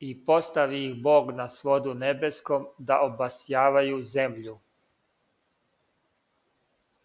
I postavi ih Bog na svodu nebeskom da obasjavaju zemlju.